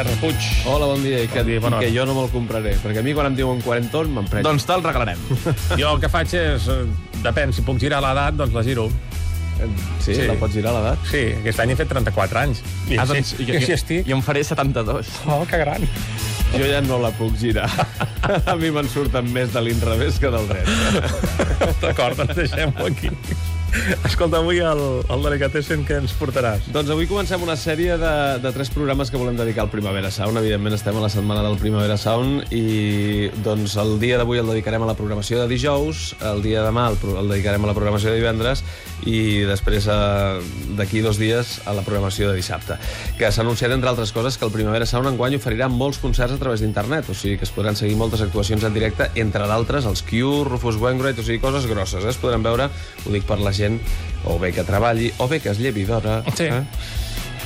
Albert Puig. Hola, bon dia. I que, Bon dia, bona i que jo no me'l compraré, perquè a mi quan em diuen quarenton me'n prenc. Doncs te'l regalarem. Jo el que faig és, eh, depèn, si puc girar l'edat, doncs la giro. sí, sí. la pots girar l'edat? Sí, aquest any he fet 34 anys. I, Ah, doncs, i així estic. Jo en faré 72. Oh, que gran. Jo ja no la puc girar. a mi me'n surten més de l'inrevés que del dret. D'acord, doncs deixem-ho aquí. Escolta, avui el, el Delicatessen què ens portaràs? Doncs avui comencem una sèrie de, de tres programes que volem dedicar al Primavera Sound. Evidentment estem a la setmana del Primavera Sound i doncs el dia d'avui el dedicarem a la programació de dijous, el dia de demà el, el dedicarem a la programació de divendres i després eh, d'aquí dos dies a la programació de dissabte. Que s'ha anunciat, entre altres coses, que el Primavera Sound enguany oferirà molts concerts a través d'internet, o sigui que es podran seguir moltes actuacions en directe, entre d'altres els Cure, Rufus Wainwright, o sigui, coses grosses. Eh? Es podran veure, ho dic per la gent, o bé que treballi, o bé que es llevi d'hora, Sí. eh?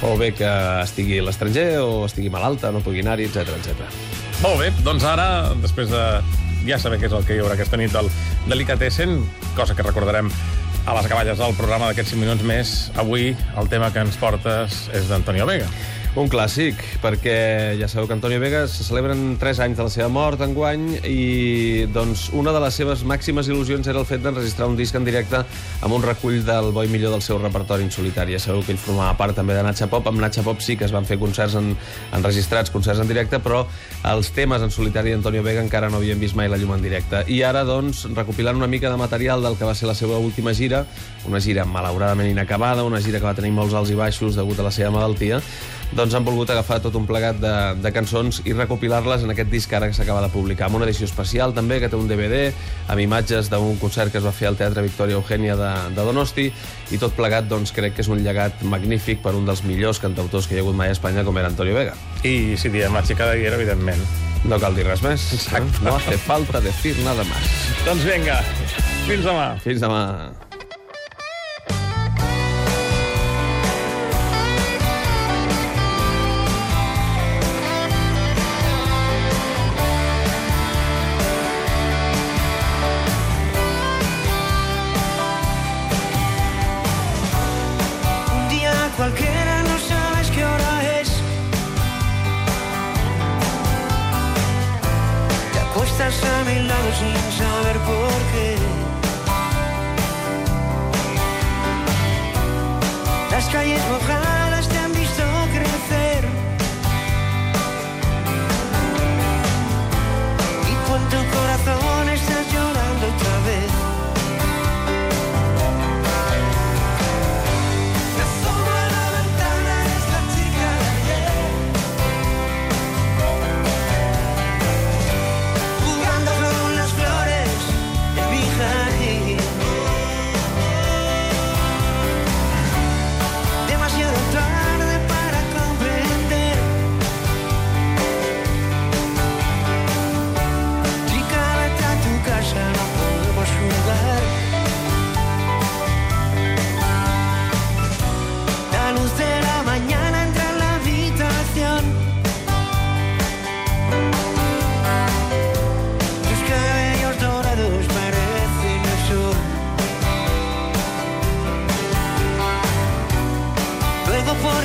o bé que estigui a l'estranger, o estigui malalta, no pugui anar-hi, etc etc. Molt bé, doncs ara, després de ja saber què és el que hi haurà aquesta nit del Delicatessen, cosa que recordarem a les acaballes del programa d'aquests 5 minuts més, avui el tema que ens portes és d'Antonio Vega. Un clàssic, perquè ja sabeu que Antonio Vega se celebren 3 anys de la seva mort enguany i doncs una de les seves màximes il·lusions era el fet d'enregistrar un disc en directe amb un recull del bo i millor del seu repertori en solitari. Ja sabeu que ell formava part també de Natxa Pop. Amb Natxa Pop sí que es van fer concerts en, enregistrats, concerts en directe, però els temes en solitari d'Antonio Vega encara no havien vist mai la llum en directe. I ara, doncs, recopilant una mica de material del que va ser la seva última gira, una gira malauradament inacabada, una gira que va tenir molts alts i baixos degut a la seva malaltia, doncs han volgut agafar tot un plegat de, de cançons i recopilar-les en aquest disc ara que s'acaba de publicar, amb una edició especial també, que té un DVD, amb imatges d'un concert que es va fer al Teatre Victòria Eugènia de, de Donosti, i tot plegat doncs, crec que és un llegat magnífic per un dels millors cantautors que hi ha hagut mai a Espanya, com era Antonio Vega. I si diem de Guiera, evidentment. No cal dir res més. Exacte. No hace falta decir nada más. Doncs vinga, fins demà. Fins demà. cualquiera, no sabes qué hora es. Te acuestas a mi lado sin saber por qué. Las calles mojadas.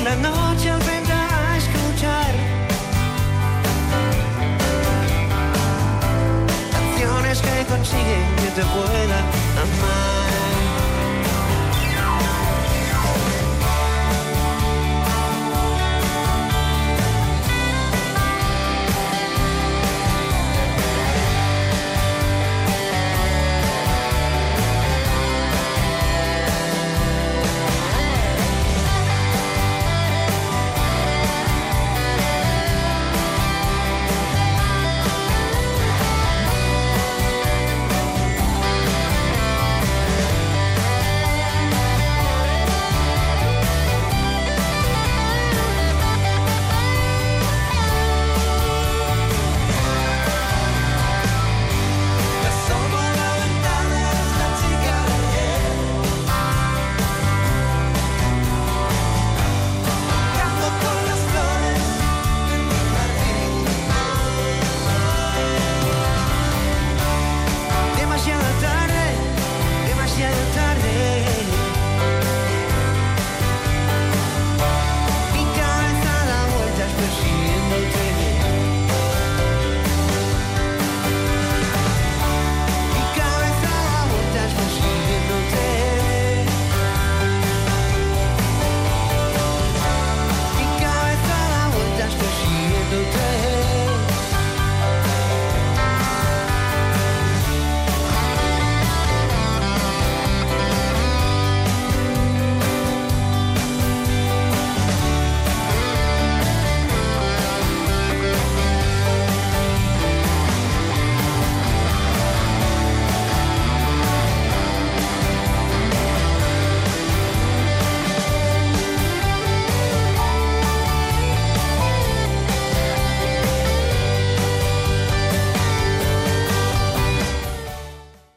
la noche vendrá a escuchar. Canciones que consiguen que te puedan